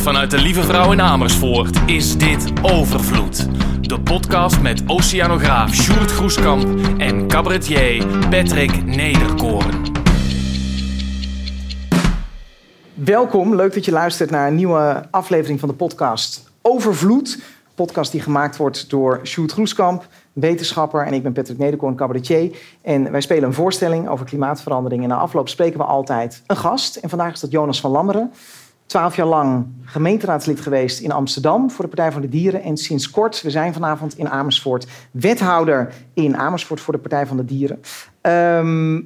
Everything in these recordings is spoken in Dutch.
Vanuit de Lieve Vrouw in Amersfoort is dit Overvloed. De podcast met oceanograaf Sjoerd Groeskamp en cabaretier Patrick Nederkoorn. Welkom, leuk dat je luistert naar een nieuwe aflevering van de podcast Overvloed. Podcast die gemaakt wordt door Sjoerd Groeskamp, wetenschapper, en ik ben Patrick Nederkoorn, cabaretier. En wij spelen een voorstelling over klimaatverandering. En na afloop spreken we altijd een gast. En vandaag is dat Jonas van Lammeren. Twaalf jaar lang gemeenteraadslid geweest in Amsterdam voor de Partij van de Dieren. En sinds kort, we zijn vanavond in Amersfoort, wethouder in Amersfoort voor de Partij van de Dieren. Ehm,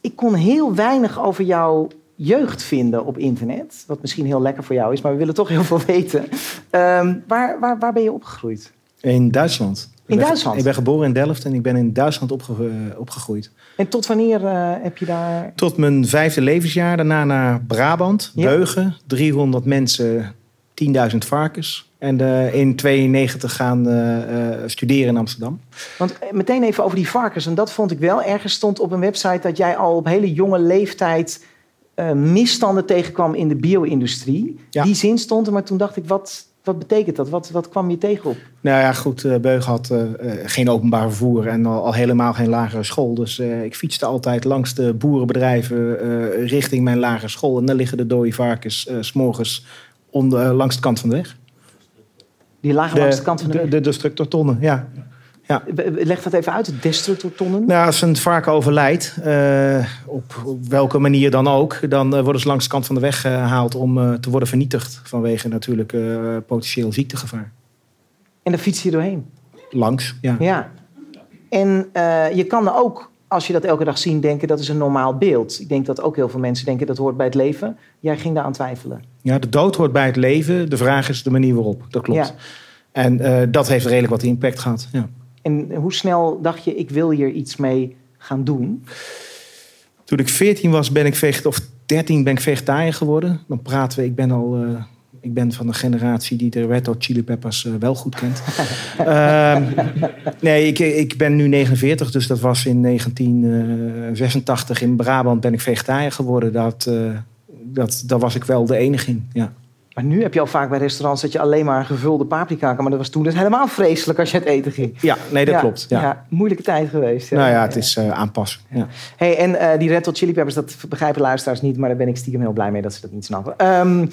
ik kon heel weinig over jouw jeugd vinden op internet. Wat misschien heel lekker voor jou is, maar we willen toch heel veel weten. Ehm, waar, waar, waar ben je opgegroeid? In Duitsland. In Ik ben- Duitsland? Ik ben geboren in Delft en ik ben in Duitsland opge- eh, opgegroeid. En tot wanneer eh, heb je daar... Tot mijn vijfde levensjaar. Daarna naar Brabant, Ja. Beugen. 300 mensen, 10.000 varkens. En eh, in 92 gaan studeren in Amsterdam. Want meteen even over die varkens. En dat vond ik wel. Ergens stond op een website dat jij al op hele jonge leeftijd... misstanden tegenkwam in de bio-industrie. Ja. Die zin stond er, maar toen dacht ik, wat, wat betekent dat? Wat, wat kwam je tegen op? Nou ja, goed, eh, Beugen had eh, eh, geen openbaar vervoer en al, al helemaal geen lagere school. Dus ik fietste altijd langs de boerenbedrijven richting mijn lagere school. En daar liggen de dode varkens s s'morgens onder, langs de kant van de weg. Die lagen langs de kant van de, de, weg. de destructortonnen, ja. Leg dat even uit, destructortonnen. Nou, als een varken overlijdt, eh, op, op welke manier dan ook, dan eh, worden ze langs de kant van de weg gehaald om eh, te worden vernietigd. Vanwege natuurlijk eh, potentieel ziektegevaar. En daar fiets je doorheen. Langs, ja. Ja. En je kan er ook, als je dat elke dag ziet, denken dat is een normaal beeld. Ik denk dat ook heel veel mensen denken dat hoort bij het leven. Jij ging daar aan twijfelen. ja. De dood hoort bij het leven. De vraag is de manier waarop. Dat klopt. Ja. En dat heeft redelijk wat impact gehad. Ja. En hoe snel dacht je, ik wil hier iets mee gaan doen? Toen ik 14 was, ben ik veget of 13 ben ik vegetariër geworden. Dan praten we, ik ben al. eh, ik ben van de generatie die de Red Hot Chili Peppers eh, wel goed kent. Ehm, nee, ik, ik ben nu 49, dus dat was in 1986 in Brabant ben ik vegetariër geworden. Dat, eh, dat, daar was ik wel de enige in. Ja. Maar nu heb je al vaak bij restaurants dat je alleen maar gevulde paprika kan. Maar dat was toen dus helemaal vreselijk als je het eten ging. ja, nee, dat Ja, klopt. Ja. moeilijke tijd geweest. ja. Nou ja, het is eh, aanpassen. Ja. Hey, en eh, die Red Hot Chili Peppers, dat begrijpen luisteraars niet, maar daar ben ik stiekem heel blij mee dat ze dat niet snappen. Ehm,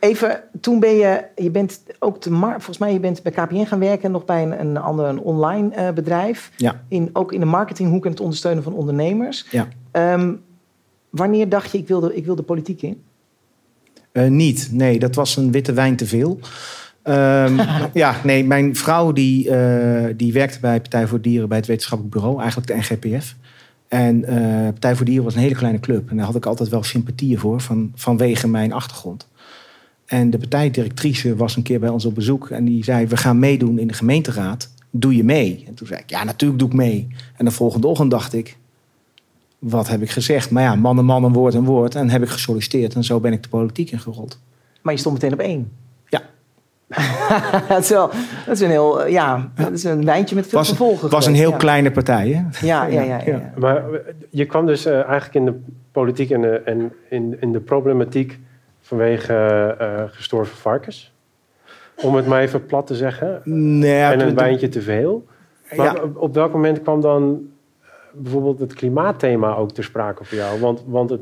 even, toen ben je, je bent ook de mar- volgens mij, je bent bij KPN gaan werken, nog bij een, een ander een online eh, bedrijf. Ja. In, ook in de marketinghoek en het ondersteunen van ondernemers. Ja. Ehm, wanneer dacht je, ik wil de, ik wil de politiek in? Eh, niet, nee, dat was een witte wijn te veel. Ehm, ja, nee, mijn vrouw die, eh, die werkte bij Partij voor Dieren bij het wetenschappelijk bureau, eigenlijk de NGPF. En eh, Partij voor Dieren was een hele kleine club. En daar had ik altijd wel sympathieën voor, van, vanwege mijn achtergrond. En de partijdirectrice was een keer bij ons op bezoek en die zei: We gaan meedoen in de gemeenteraad. Doe je mee? En toen zei ik: Ja, natuurlijk doe ik mee. En de volgende ochtend dacht ik: Wat heb ik gezegd? Maar ja, man en man, een woord en woord. En heb ik gesolliciteerd en zo ben ik de politiek ingerold. Maar je stond meteen op één. Ja. dat, is wel, dat is een heel, eh, ja, dat is een wijntje met veel was, vervolgen. Het was een heel ja. kleine partij, hè? Ja, ja, ja. ja, ja. Maar eh, je kwam dus eh, eigenlijk in de politiek en, de- en in, in de problematiek vanwege eh, gestorven varkens. Om het maar even plat te zeggen. Nee, en een wijntje te veel. Maar Ja. op, welk moment kwam dan eh, bijvoorbeeld het klimaatthema ook ter sprake voor jou? Want, want het,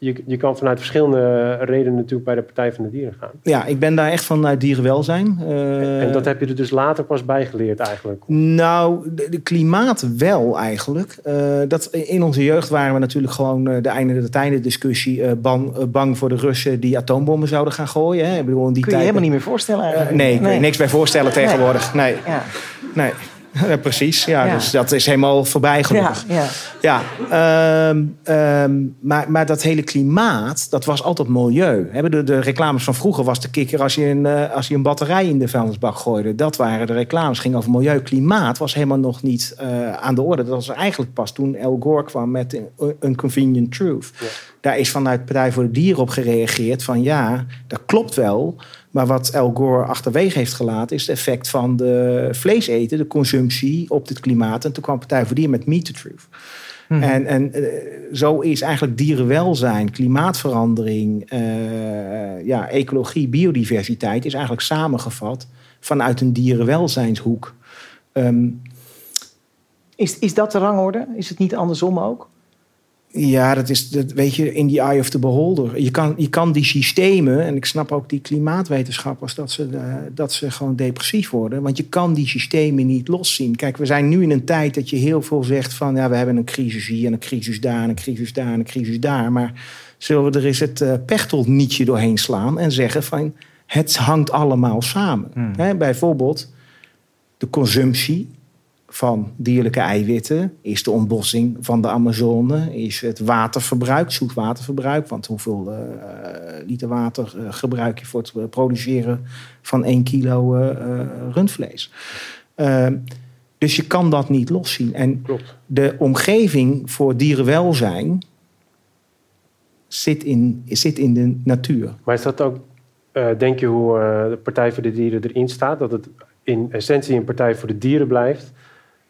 je, je kan vanuit verschillende redenen natuurlijk bij de Partij van de Dieren gaan. ja, ik ben daar echt vanuit dierenwelzijn. Eh, en dat heb je er dus later pas bijgeleerd eigenlijk. Nou, de, de klimaat wel eigenlijk. Eh, dat, in onze jeugd waren we natuurlijk gewoon eh, de einde de tijden discussie eh, bang, bang voor de Russen die atoombommen zouden gaan gooien. Hè? Ik bedoel, in die Kun je tijd. helemaal niet meer voorstellen eigenlijk. nee, ik je niks bij voorstellen tegenwoordig. Nee, Ja, nee. Ja, precies. Ja, Ja. Dus dat is helemaal voorbij ja, gelukkig. ja. Ja, ehm, ehm, maar, maar dat hele klimaat, dat was altijd milieu. De, de reclames van vroeger was de kikker als je, een, eh, als je een batterij in de vuilnisbak gooide. Dat waren de reclames, ging over milieu. Klimaat was helemaal nog niet eh, aan de orde. Dat was eigenlijk pas toen Al Gore kwam met een Inconvenient Truth. Ja. Daar is vanuit Partij voor de Dieren op gereageerd van ja, dat klopt wel. Maar wat Al Gore achterwege heeft gelaten is het effect van de vlees eten, de consumptie op het klimaat. En toen kwam Partij voor Dieren met Meet the Truth. Mhm. En, en eh, zo is eigenlijk dierenwelzijn, klimaatverandering, eh, ja, ecologie, biodiversiteit is eigenlijk samengevat vanuit een dierenwelzijnshoek. Ehm, Is, is dat de rangorde? Is het niet andersom ook? Ja, dat is, dat weet je, in the eye of the beholder. Je kan, je kan die systemen, en ik snap ook die klimaatwetenschappers, dat ze, eh, dat ze gewoon depressief worden. Want je kan die systemen niet loszien. Kijk, we zijn nu in een tijd dat je heel veel zegt van, ja, we hebben een crisis hier en een crisis daar en een crisis daar en een crisis daar. Maar zullen we er eens het uh, pechtelnietje doorheen slaan en zeggen van, het hangt allemaal samen. Hmm. Bijvoorbeeld de consumptie van dierlijke eiwitten, is de ontbossing van de Amazone, is het waterverbruik, zoetwaterverbruik. Want hoeveel uh, liter water uh, gebruik je voor het produceren van 1 kilo uh, rundvlees? Ehm, dus je kan dat niet loszien. En Klopt. de omgeving voor dierenwelzijn zit in, zit in de natuur. Maar is dat ook, denk je, hoe de Partij voor de Dieren erin staat? Dat het in essentie een Partij voor de Dieren blijft.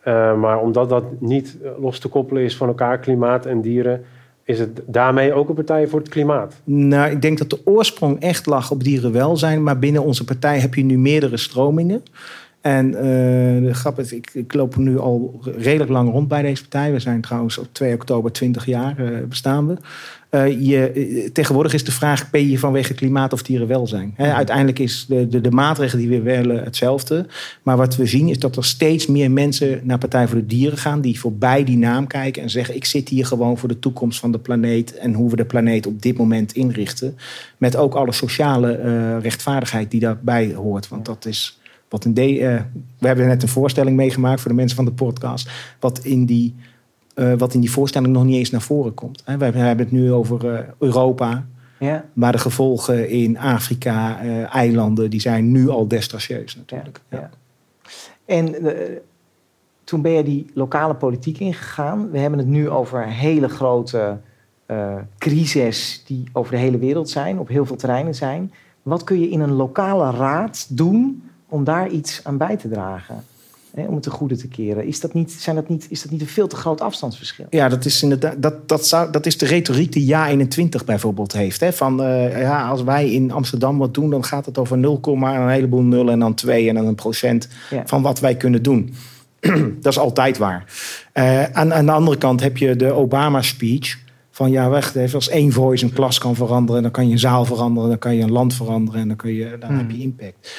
Uh, maar omdat dat niet los te koppelen is van elkaar, klimaat en dieren, is het daarmee ook een partij voor het klimaat? Nou, ik denk dat de oorsprong echt lag op dierenwelzijn. Maar binnen onze partij heb je nu meerdere stromingen. En uh, de grap is, ik, ik, loop nu al redelijk lang rond bij deze partij. We zijn trouwens op 2 oktober 20 jaar uh, bestaan we. Uh, je, tegenwoordig is de vraag, ben je vanwege klimaat of dierenwelzijn? He, uiteindelijk is de, de, de maatregel die we willen hetzelfde. Maar wat we zien is dat er steeds meer mensen naar Partij voor de Dieren gaan... die voorbij die naam kijken en zeggen... ik zit hier gewoon voor de toekomst van de planeet... en hoe we de planeet op dit moment inrichten. Met ook alle sociale rechtvaardigheid die daarbij hoort. Want dat is... Wat in de, uh, we hebben net een voorstelling meegemaakt voor de mensen van de podcast. Wat in die, uh, wat in die voorstelling nog niet eens naar voren komt. Hè. We hebben het nu over uh, Europa. Ja. Maar de gevolgen in Afrika, eilanden, die zijn nu al destrasieus natuurlijk. Ja, ja. En toen ben je die lokale politiek ingegaan. We hebben het nu over hele grote crises die over de hele wereld zijn, op heel veel terreinen zijn. Wat kun je in een lokale raad doen om daar iets aan bij te dragen. Hè, om het ten goede te keren. Is dat, niet, zijn dat niet, is dat niet een veel te groot afstandsverschil? Ja, dat is, inderdaad, dat, dat, zou, dat is de retoriek die Ja 21 bijvoorbeeld heeft. Hè? Van, uh, ja, als wij in Amsterdam wat doen, dan gaat het over 0, een heleboel nul en dan 2 en dan een procent ja. van wat wij kunnen doen. dat is altijd waar. Uh, aan, aan de andere kant heb je de Obama-speech. Van ja, even, als één voice een klas kan veranderen, dan kan je een zaal veranderen, dan kan je een land veranderen en dan, kun je, dan hmm. heb je impact.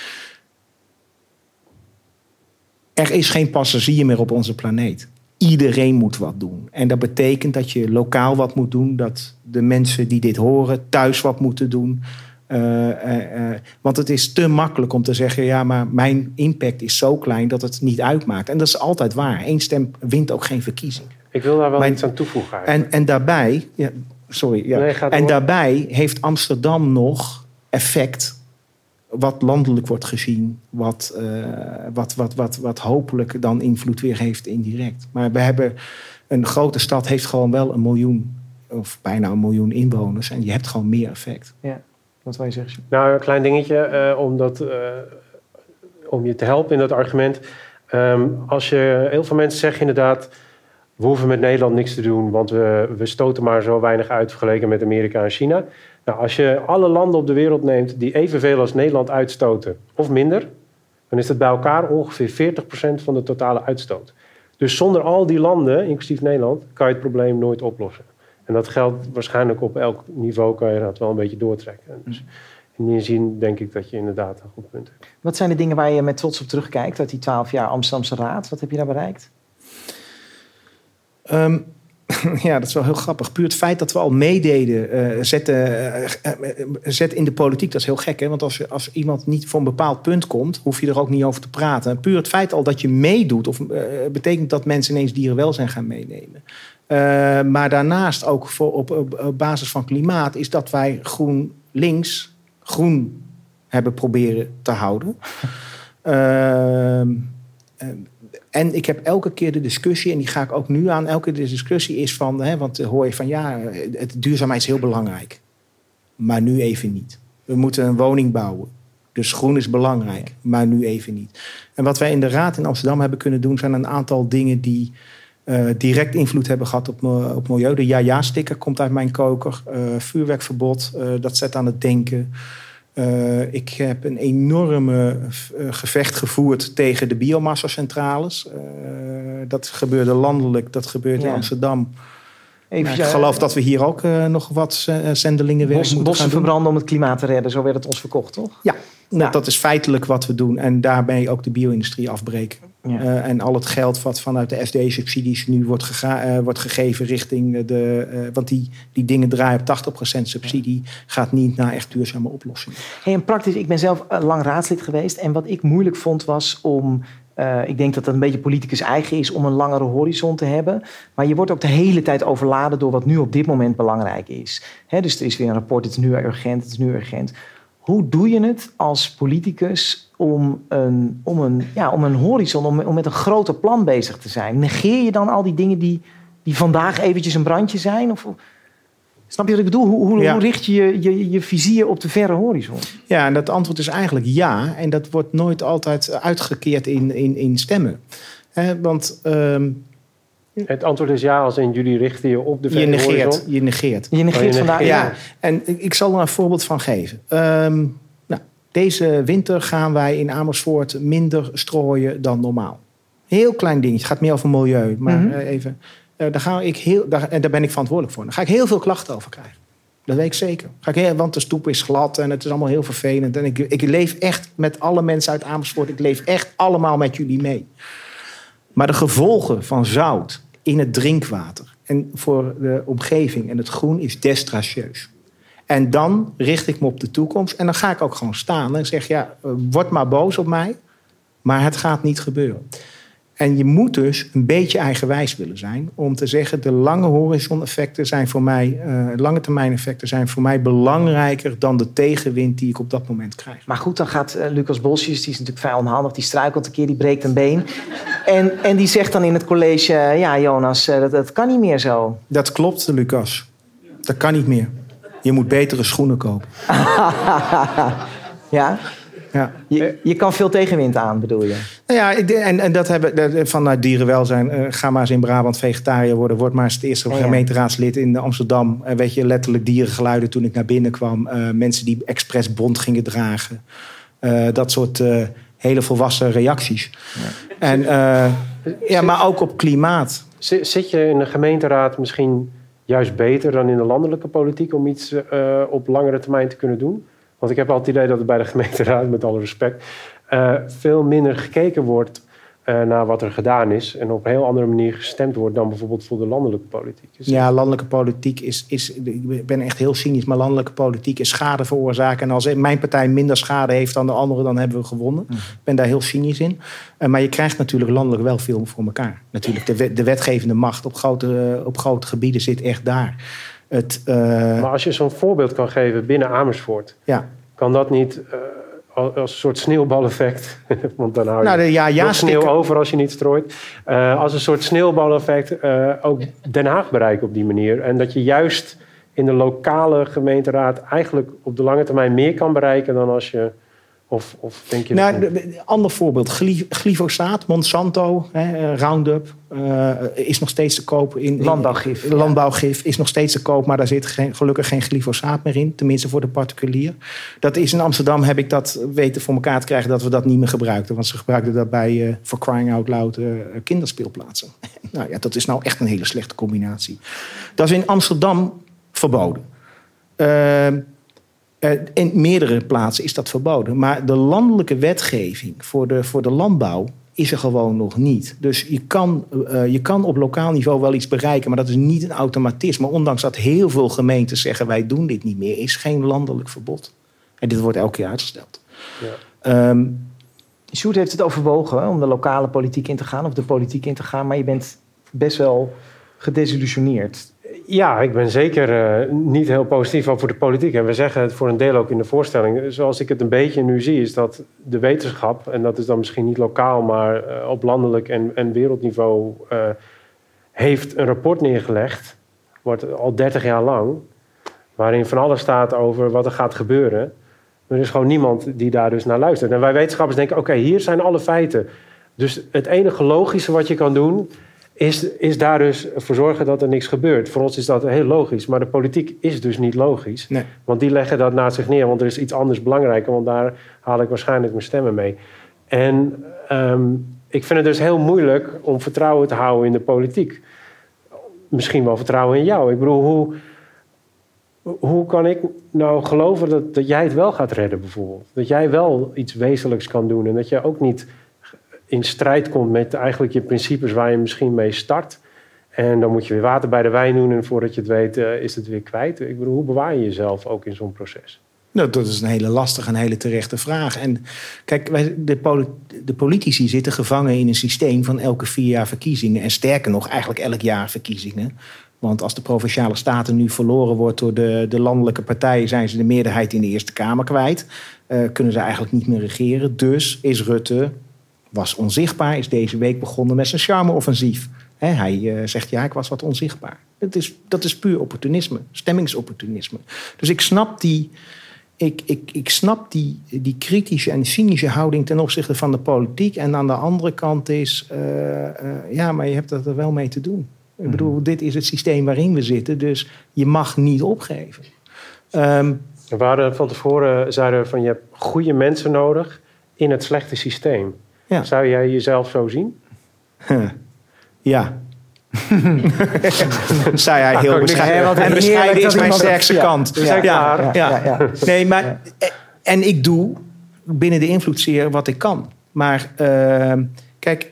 Er is geen passagier meer op onze planeet. Iedereen moet wat doen. En dat betekent dat je lokaal wat moet doen. Dat de mensen die dit horen thuis wat moeten doen. Uh, uh, uh, want het is te makkelijk om te zeggen: ja, maar mijn impact is zo klein dat het niet uitmaakt. En dat is altijd waar. Eén stem wint ook geen verkiezing. Ik wil daar wel maar, iets aan toevoegen. En, en daarbij, ja, sorry, ja. Nee, en daarbij heeft Amsterdam nog effect wat landelijk wordt gezien, wat, uh, wat, wat, wat, wat hopelijk dan invloed weer heeft indirect. Maar we hebben een grote stad heeft gewoon wel een miljoen, of bijna een miljoen inwoners. En je hebt gewoon meer effect. Ja, wat wil je zeggen? Nou, een klein dingetje uh, om, dat, uh, om je te helpen in dat argument. Um, als je, heel veel mensen zeggen inderdaad, we hoeven met Nederland niks te doen, want we, we stoten maar zo weinig uit vergeleken met Amerika en China. Nou, als je alle landen op de wereld neemt die evenveel als Nederland uitstoten, of minder, dan is dat bij elkaar ongeveer 40% van de totale uitstoot. Dus zonder al die landen, inclusief Nederland, kan je het probleem nooit oplossen. En dat geldt waarschijnlijk op elk niveau, kan je dat wel een beetje doortrekken. Dus in die zin denk ik dat je inderdaad een goed punt hebt. Wat zijn de dingen waar je met trots op terugkijkt uit die 12 jaar Amsterdamse Raad? Wat heb je daar bereikt? Um, ja, dat is wel heel grappig. Puur het feit dat we al meededen, uh, zetten, uh, uh, zet in de politiek, dat is heel gek. Hè? Want als, je, als iemand niet voor een bepaald punt komt, hoef je er ook niet over te praten. Puur het feit al dat je meedoet, of, betekent dat mensen ineens dierenwelzijn gaan meenemen. maar daarnaast ook voor, op, basis van klimaat, is dat wij groen links groen hebben proberen te houden. En ik heb elke keer de discussie, en die ga ik ook nu aan. Elke keer de discussie is van, hè, want hoor je van ja, het duurzaamheid is heel belangrijk. Maar nu even niet. We moeten een woning bouwen. Dus groen is belangrijk, maar nu even niet. En wat wij in de Raad in Amsterdam hebben kunnen doen, zijn een aantal dingen die eh, direct invloed hebben gehad op, mi- op milieu. De ja-ja-sticker komt uit mijn koker. Eh, vuurwerkverbod, eh, dat zet aan het denken. Eh, ik heb een enorme eh, gevecht gevoerd tegen de biomassacentrales. Eh, dat gebeurde landelijk, dat gebeurt in. Amsterdam. Even, Nou, ik geloof dat we hier ook nog wat zendelingenwerk bos- moeten bossen gaan verbranden om het klimaat te redden. Zo werd het ons verkocht, toch? Ja, nou, Ja. dat is feitelijk wat we doen. En daarbij ook de bio-industrie afbreken. Ja. Eh, en al het geld wat vanuit de FD-subsidies nu wordt, gega- eh, wordt gegeven richting de... eh, want die, die dingen draaien op 80% subsidie. Gaat niet naar echt duurzame oplossingen. Hey, en praktisch, ik ben zelf lang raadslid geweest. En wat ik moeilijk vond was om. ik denk dat dat een beetje politicus eigen is om een langere horizon te hebben. Maar je wordt ook de hele tijd overladen door wat nu op dit moment belangrijk is. Hè, dus er is weer een rapport, het is nu urgent, het is nu urgent. Hoe doe je het als politicus om een, om een, ja, om een horizon, om, om met een groter plan bezig te zijn? Negeer je dan al die dingen die, die vandaag eventjes een brandje zijn? Of, snap je wat ik bedoel? Hoe, hoe, Ja. hoe richt je je, je je vizier op de verre horizon? Ja, en dat antwoord is eigenlijk ja. En dat wordt nooit altijd uitgekeerd in, in, in stemmen. Hè, want ehm, Het antwoord is ja, als in jullie richten je op de je negeert. horizon. Je negeert. Je negeert Oh, vandaag. negeert. Ja, en ik- ik zal er een voorbeeld van geven. Ehm, nou, deze winter gaan wij in Amersfoort minder strooien dan normaal. Heel klein dingetje, het gaat meer over milieu. Maar Mhm. eh, even, eh, daar, ga ik heel, daar, en daar ben ik verantwoordelijk voor. Daar ga ik heel veel klachten over krijgen. Dat weet ik zeker. Ga ik heel, want de stoep is glad en het is allemaal heel vervelend. En ik, ik leef echt met alle mensen uit Amersfoort. Ik leef echt allemaal met jullie mee. Maar de gevolgen van zout in het drinkwater en voor de omgeving en het groen is destracieus. En dan richt ik me op de toekomst en dan ga ik ook gewoon staan en zeg: ja, eh, word maar boos op mij, maar het gaat niet gebeuren. En je moet dus een beetje eigenwijs willen zijn om te zeggen: de lange horizon-effecten zijn voor mij, eh, lange termijn effecten zijn voor mij belangrijker dan de tegenwind die ik op dat moment krijg. Maar goed, dan gaat eh, Lucas Bosjes, die is natuurlijk vrij onhandig, die struikelt een keer, die breekt een been. En, en die zegt dan in het college, eh, ja Jonas, eh, dat, dat kan niet meer zo. Dat klopt, Lucas. Dat kan niet meer. Je moet betere schoenen kopen. Ja? Ja. Je, je kan veel tegenwind aan, bedoel je? Nou ja, en, en dat hebben vanuit dierenwelzijn. eh, ga maar eens in Brabant vegetariër worden. Word maar eens het eerste Ja, ja. gemeenteraadslid in Amsterdam. En weet je, letterlijk dierengeluiden toen ik naar binnen kwam. Eh, mensen die expres bont gingen dragen. Eh, dat soort eh, hele volwassen reacties. En, eh, ja, maar ook op klimaat. Zit zit je in de gemeenteraad misschien juist beter dan in de landelijke politiek om iets eh, op langere termijn te kunnen doen? Want ik heb altijd het idee dat er bij de gemeenteraad, met alle respect, eh, veel minder gekeken wordt eh, naar wat er gedaan is. En op een heel andere manier gestemd wordt dan bijvoorbeeld voor de landelijke politiek. Dus Ja, landelijke politiek is, is. Ik ben echt heel cynisch, maar landelijke politiek is schade veroorzaken. En als mijn partij minder schade heeft dan de andere, dan hebben we gewonnen. Ik ben daar heel cynisch in. Eh, maar je krijgt natuurlijk landelijk wel veel voor elkaar. Natuurlijk, de, wet- de wetgevende macht op grote, eh, op grote gebieden zit echt daar. Het, eh, Maar als je zo'n voorbeeld kan geven binnen Amersfoort, ja. kan dat niet eh, als een soort sneeuwbaleffect, want dan hou je Nou, de ja, ja sneeuw over als je niet strooit. Eh, als een soort sneeuwbaleffect eh, ook Den Haag bereiken op die manier. En dat je juist in de lokale gemeenteraad eigenlijk op de lange termijn meer kan bereiken dan als je. Of, of denk je. Nou, ander voorbeeld. Gly- Glyfosaat, Monsanto, hè, eh, Roundup eh, is nog steeds te koop. In, in- Landbouwgif, ja. Landbouwgif is nog steeds te koop, maar daar zit geen, gelukkig geen glyfosaat meer in. Tenminste voor de particulier. Dat is in Amsterdam, heb ik dat weten voor elkaar te krijgen dat we dat niet meer gebruikten. Want ze gebruikten dat bij, eh for crying out loud, kinderspeelplaatsen. nou ja, dat is nou echt een hele slechte combinatie. Dat is in Amsterdam verboden. Eh, in meerdere plaatsen is dat verboden. Maar de landelijke wetgeving voor de, voor de landbouw is er gewoon nog niet. Dus je kan, eh, je kan op lokaal niveau wel iets bereiken, maar dat is niet een automatisme. Ondanks dat heel veel gemeentes zeggen wij doen dit niet meer, is geen landelijk verbod. En dit wordt elke keer uitgesteld. Ja. Ehm, Sjoerd heeft het overwogen om de lokale politiek in te gaan of de politiek in te gaan, maar je bent best wel gedesillusioneerd. Ja, ik ben zeker eh, niet heel positief over de politiek. En we zeggen het voor een deel ook in de voorstelling. Zoals ik het een beetje nu zie, is dat de wetenschap, en dat is dan misschien niet lokaal, maar eh, op landelijk en, en wereldniveau, eh, heeft een rapport neergelegd, wordt al 30 jaar lang, waarin van alles staat over wat er gaat gebeuren. Er is gewoon niemand die daar dus naar luistert. En wij wetenschappers denken, oké, hier zijn alle feiten. Dus het enige logische wat je kan doen, is, is daar dus voor zorgen dat er niks gebeurt. Voor ons is dat heel logisch, maar de politiek is dus niet logisch. Nee. Want die leggen dat naast zich neer, want er is iets anders belangrijker, want daar haal ik waarschijnlijk mijn stemmen mee. En ehm, ik vind het dus heel moeilijk om vertrouwen te houden in de politiek. Misschien wel vertrouwen in jou. Ik bedoel, hoe, hoe kan ik nou geloven dat, dat jij het wel gaat redden, bijvoorbeeld? Dat jij wel iets wezenlijks kan doen en dat je ook niet in strijd komt met eigenlijk je principes waar je misschien mee start. En dan moet je weer water bij de wijn doen en voordat je het weet uh, is het weer kwijt. Ik bedoel, hoe bewaar je jezelf ook in zo'n proces? Nou, dat is een hele lastige en hele terechte vraag. En kijk, wij, de, de, politici zitten gevangen in een systeem van elke vier jaar verkiezingen. En sterker nog, eigenlijk elk jaar verkiezingen. Want als de provinciale staten nu verloren wordt door de, de landelijke partijen, zijn ze de meerderheid in de Eerste Kamer kwijt. Uh, kunnen ze eigenlijk niet meer regeren. Dus is Rutte, was onzichtbaar, is deze week begonnen met zijn charme-offensief. hij uh, zegt ja, ik was wat onzichtbaar. Dat is, dat is puur opportunisme, stemmingsopportunisme. Dus ik snap die, ik, ik, ik snap die, die kritische en cynische houding ten opzichte van de politiek. En aan de andere kant is, uh, ja, maar je hebt er wel mee te doen. Ik mhm. bedoel, dit is het systeem waarin we zitten, dus je mag niet opgeven. Um, we hadden van tevoren zeiden van je hebt goede mensen nodig in het slechte systeem. Ja. Zou jij jezelf zo zien? Ja. Zei hij heel bescheiden. En bescheiden is mijn sterkste kant. Dus ja, ja, ja, Nee, maar... En ik doe binnen de invloedssfeer wat ik kan. Maar uh, kijk,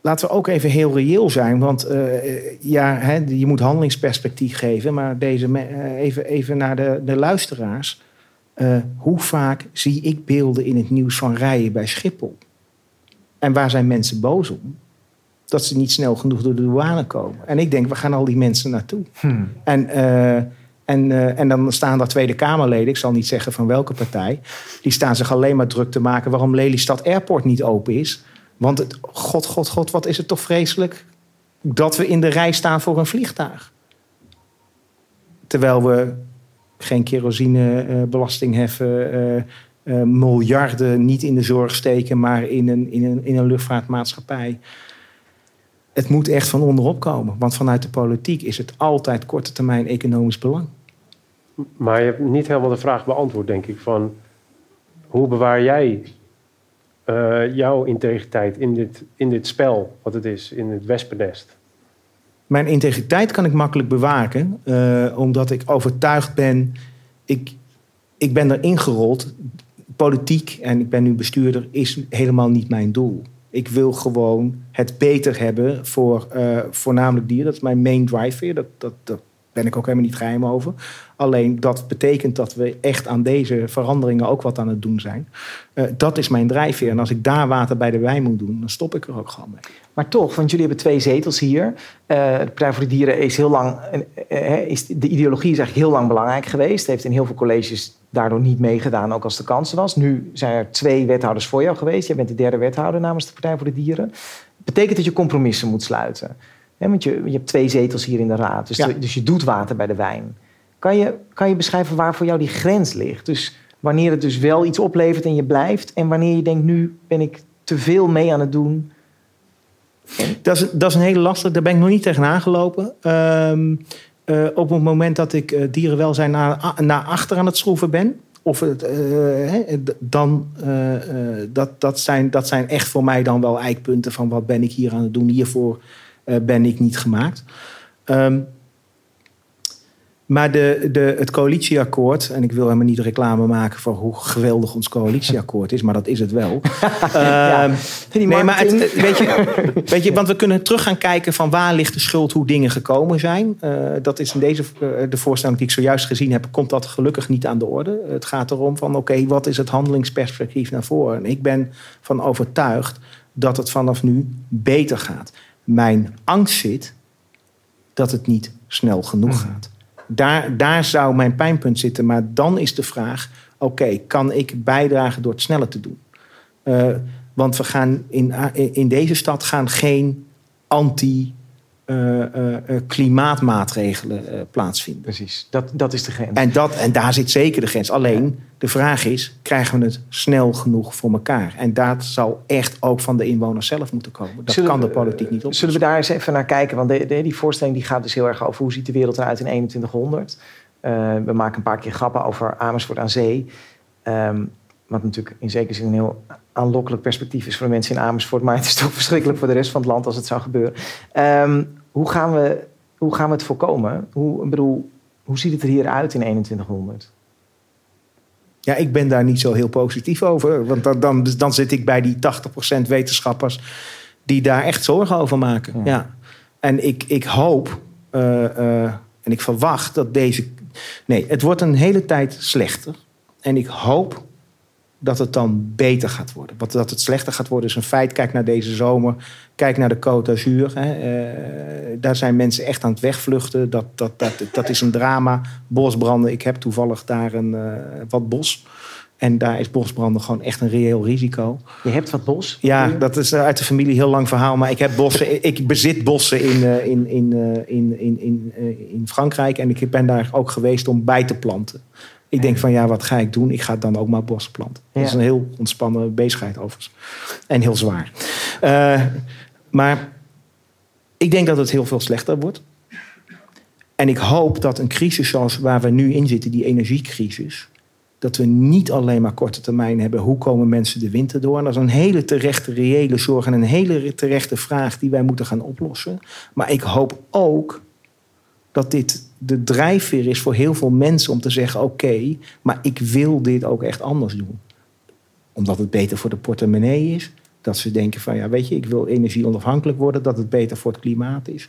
laten we ook even heel reëel zijn. Want uh, ja, hè, je moet handelingsperspectief geven. Maar deze, uh, even, even naar de, de luisteraars. Uh, hoe vaak zie ik beelden in het nieuws van rijden bij Schiphol? En waar zijn mensen boos om? Dat ze niet snel genoeg door de douane komen. En ik denk, we gaan al die mensen naartoe? Hmm. En, uh, en, uh, en dan staan daar Tweede Kamerleden, ik zal niet zeggen van welke partij, die staan zich alleen maar druk te maken waarom Lelystad Airport niet open is. Want het, god, god, god, wat is het toch vreselijk dat we in de rij staan voor een vliegtuig. Terwijl we geen kerosinebelasting heffen, uh, miljarden niet in de zorg steken, maar in een, in, een, in een luchtvaartmaatschappij. Het moet echt van onderop komen. Want vanuit de politiek is het altijd korte termijn economisch belang. Maar je hebt niet helemaal de vraag beantwoord, denk ik. Van hoe bewaar jij uh, jouw integriteit in dit, in dit spel, wat het is, in het wespennest? Mijn integriteit kan ik makkelijk bewaken, uh, omdat ik overtuigd ben. Ik, ik ben erin gerold politiek, en ik ben nu bestuurder, is helemaal niet mijn doel. Ik wil gewoon het beter hebben voor uh, voornamelijk dieren. Dat is mijn main drive. Dat, dat, dat ben ik ook helemaal niet geheim over. Alleen dat betekent dat we echt aan deze veranderingen ook wat aan het doen zijn. Uh, dat is mijn drijfveer. En als ik daar water bij de wijn moet doen, dan stop ik er ook gewoon mee. Maar toch, want jullie hebben twee zetels hier. Uh, de Partij voor de Dieren is heel lang. Uh, is, de ideologie is eigenlijk heel lang belangrijk geweest. Heeft in heel veel colleges daardoor niet meegedaan, ook als de kans was. Nu zijn er twee wethouders voor jou geweest. Jij bent de derde wethouder namens de Partij voor de Dieren. Betekent dat je compromissen moet sluiten. Want je, je hebt twee zetels hier in de raad. Dus, dus je doet water bij de wijn. Kan je, kan je beschrijven waar voor jou die grens ligt? Dus wanneer het dus wel iets oplevert en je blijft. En wanneer je denkt, nu ben ik te veel mee aan het doen. Dat is, dat is een hele lastige. Daar ben ik nog niet tegenaan gelopen. Um, uh, op het moment dat ik uh, dierenwelzijn naar, naar achter aan het schroeven ben. Of het, uh, dan, dat, dat, zijn, dat zijn echt voor mij dan wel eikpunten van wat ben ik hier aan het doen. Hiervoor ben ik niet gemaakt. Um, maar de, de, het coalitieakkoord, en ik wil helemaal niet reclame maken voor hoe geweldig ons coalitieakkoord is, maar dat is het wel. ja, uh, nee, maar het, weet, je, weet je, want we kunnen terug gaan kijken van waar ligt de schuld, hoe dingen gekomen zijn. Uh, dat is in deze uh, de voorstelling die ik zojuist gezien heb, komt dat gelukkig niet aan de orde. Het gaat erom van oké, okay, wat is het handelingsperspectief naar voren? En ik ben van overtuigd dat het vanaf nu beter gaat. Mijn angst zit dat het niet snel genoeg mhm. gaat. Daar, daar zou mijn pijnpunt zitten. Maar dan is de vraag: oké, kan ik bijdragen door het sneller te doen? Uh, want we gaan in, in deze stad gaan geen anti eh, eh, eh, klimaatmaatregelen eh, plaatsvinden. Precies, dat, dat is de grens. En, dat, en daar zit zeker de grens. Alleen, de vraag is, krijgen we het snel genoeg voor elkaar? En dat zal echt ook van de inwoners zelf moeten komen. Dat Zullen kan de politiek niet op. Zullen we daar eens even naar kijken? Want de, de- die voorstelling die gaat dus heel erg over hoe ziet de wereld eruit in 2100. Eh, we maken een paar keer grappen over Amersfoort aan zee. Ehm, wat natuurlijk in zekere zin een heel aanlokkelijk perspectief is voor de mensen in Amersfoort. Maar het is toch verschrikkelijk voor de rest van het land als het zou gebeuren. Ehm, hoe, gaan we, hoe gaan we het voorkomen? Hoe, bedoel, hoe ziet het er hier uit in 2100? Ja, ik ben daar niet zo heel positief over. Want dan, dan, dan zit ik bij die 80% wetenschappers die daar echt zorgen over maken. Ja. Ja. En ik, ik hoop eh, eh, en ik verwacht dat deze. Nee, het wordt een hele tijd slechter. En ik hoop dat het dan beter gaat worden. Want dat het slechter gaat worden is een feit. Kijk naar deze zomer. Kijk naar de Côte d'Azur. Eh, daar zijn mensen echt aan het wegvluchten. Dat, dat, dat, dat is een drama. Bosbranden. Ik heb toevallig daar een, eh, wat bos. En daar is bosbranden gewoon echt een reëel risico. Je hebt wat bos. Ja, dat is uit de familie een heel lang verhaal. Maar ik heb bossen. Ik bezit bossen in, eh, in, in, in, in, in, in Frankrijk. En ik ben daar ook geweest om bij te planten. Ik denk van ja, wat ga ik doen? Ik ga dan ook maar bossen planten. Dat is een heel ontspannen bezigheid overigens. En heel zwaar. Eh, maar ik denk dat het heel veel slechter wordt. En ik hoop dat een crisis zoals waar we nu in zitten, die energiecrisis, dat we niet alleen maar korte termijn hebben. Hoe komen mensen de winter door? En dat is een hele terechte, reële zorg en een hele terechte vraag die wij moeten gaan oplossen. Maar ik hoop ook dat dit de drijfveer is voor heel veel mensen om te zeggen: oké, maar ik wil dit ook echt anders doen. Omdat het beter voor de portemonnee is. Dat ze denken van ja, weet je, ik wil energie onafhankelijk worden, dat het beter voor het klimaat is.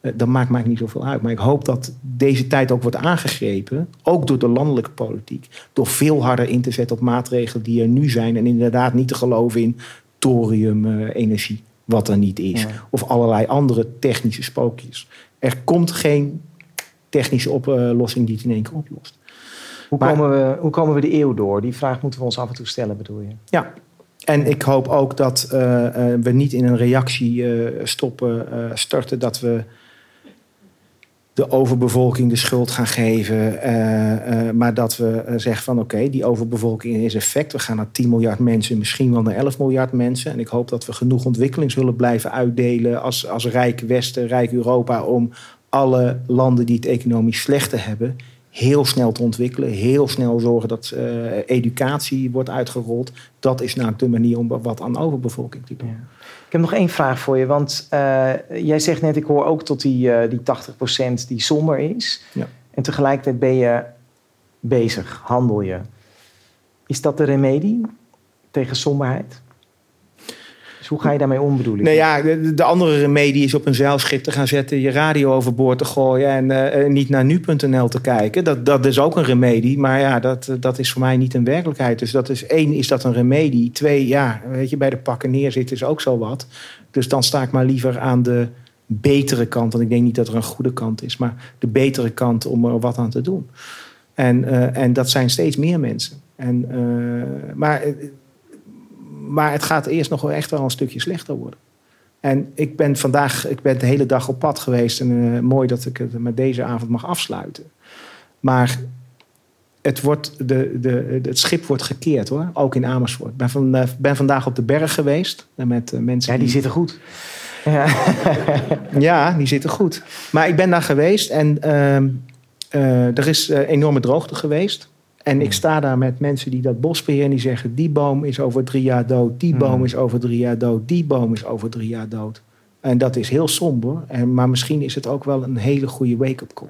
Eh, dat maakt mij niet zoveel uit. Maar ik hoop dat deze tijd ook wordt aangegrepen, ook door de landelijke politiek, door veel harder in te zetten op maatregelen die er nu zijn en inderdaad niet te geloven in thorium-energie, wat er niet is, Ja. of allerlei andere technische spookjes. Er komt geen technische oplossing die het in één keer oplost. Hoe, Maar- komen we, hoe komen we de eeuw door? Die vraag moeten we ons af en toe stellen, bedoel je? Ja. En ik hoop ook dat eh, eh, we niet in een reactie eh, stoppen, starten dat we de overbevolking de schuld gaan geven. maar dat we zeggen van oké, die overbevolking is effect. We gaan naar 10 miljard mensen, misschien wel naar 11 miljard mensen. En ik hoop dat we genoeg ontwikkelingshulp blijven uitdelen als, als rijk Westen, rijk Europa, om alle landen die het economisch slechter hebben, heel snel te ontwikkelen. Heel snel zorgen dat eh, educatie wordt uitgerold. Dat is nou de manier om wat aan overbevolking te doen. Ja. Ik heb nog één vraag voor je, want eh, jij zegt net, ik hoor ook tot die, eh die 80% die somber is. Ja. En tegelijkertijd ben je bezig, handel je. Is dat de remedie tegen somberheid? Dus hoe ga je daarmee om, bedoel ik? Nee, ja, de, de andere remedie is op een zeilschip te gaan zetten, je radio overboord te gooien en eh, eh, niet naar nu.nl te kijken. Dat, dat is ook een remedie, maar ja, dat, eh, dat is voor mij niet een werkelijkheid. Dus dat is één, is dat een remedie. Twee, ja, weet je, bij de pakken neerzitten is ook zo wat. Dus dan sta ik maar liever aan de betere kant, want ik denk niet dat er een goede kant is, maar de betere kant om er wat aan te doen. En, en dat zijn steeds meer mensen. En, maar, maar het gaat eerst nog wel echt wel een stukje slechter worden. En ik ben vandaag, ik ben de hele dag op pad geweest. En eh, mooi dat ik het met deze avond mag afsluiten. Maar het, wordt de, de, het schip wordt gekeerd hoor, ook in Amersfoort. Ik ben, van, eh, ben vandaag op de berg geweest eh, met mensen Ja, die zitten goed. Ja. ja, die zitten goed. Maar ik ben daar geweest en ehm, eh, er is enorme droogte geweest. En ik sta daar met mensen die dat bos beheren en die zeggen... die boom is over drie jaar dood, die boom Hmm. is over drie jaar dood... die boom is over drie jaar dood. En dat is heel somber, en, maar misschien is het ook wel een hele goede wake-up call.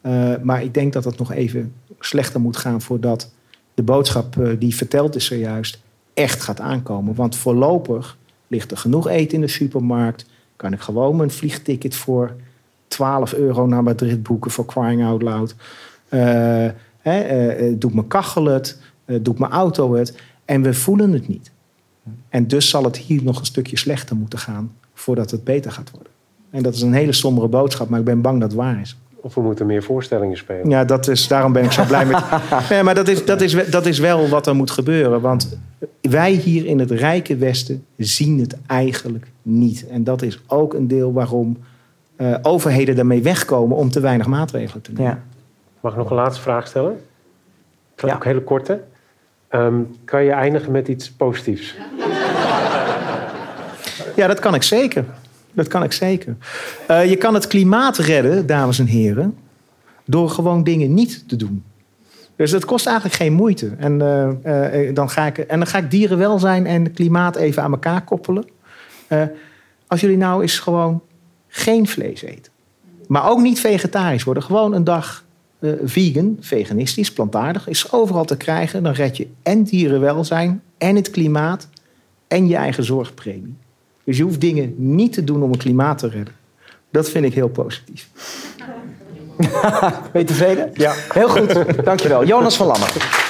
Eh, maar ik denk dat het nog even slechter moet gaan... voordat de boodschap eh, die verteld is zojuist echt gaat aankomen. Want voorlopig ligt er genoeg eten in de supermarkt... kan ik gewoon mijn vliegticket voor 12 euro naar Madrid boeken... voor crying out loud... Eh, Hè, eh, eh, doet mijn kachel het, eh, doet mijn auto het. En we voelen het niet. En dus zal het hier nog een stukje slechter moeten gaan voordat het beter gaat worden. En dat is een hele sombere boodschap, maar ik ben bang dat het waar is. Of we moeten meer voorstellingen spelen. Ja, dat is, daarom ben ik zo blij met. Nee, maar dat is, dat, is, dat is wel wat er moet gebeuren. Want wij hier in het rijke Westen zien het eigenlijk niet. En dat is ook een deel waarom eh, overheden daarmee wegkomen om te weinig maatregelen te nemen. Ja. Mag ik nog een laatste vraag stellen? Ja. Ook een hele korte. Ehm, kan je eindigen met iets positiefs? Ja, dat kan ik zeker. Dat kan ik zeker. Eh, je kan het klimaat redden, dames en heren, door gewoon dingen niet te doen. Dus het kost eigenlijk geen moeite. En, eh, eh, dan, ga ik, en dan ga ik dierenwelzijn en klimaat even aan elkaar koppelen. Als jullie nou eens gewoon geen vlees eten, maar ook niet vegetarisch worden, gewoon een dag eh, vegan, veganistisch, plantaardig, is overal te krijgen. Dan red je en dierenwelzijn en het klimaat en je eigen zorgpremie. Dus je hoeft dingen niet te doen om het klimaat te redden. Dat vind ik heel positief. Ben je tevreden? Ja. Heel goed, dankjewel. Jonas van Lammer.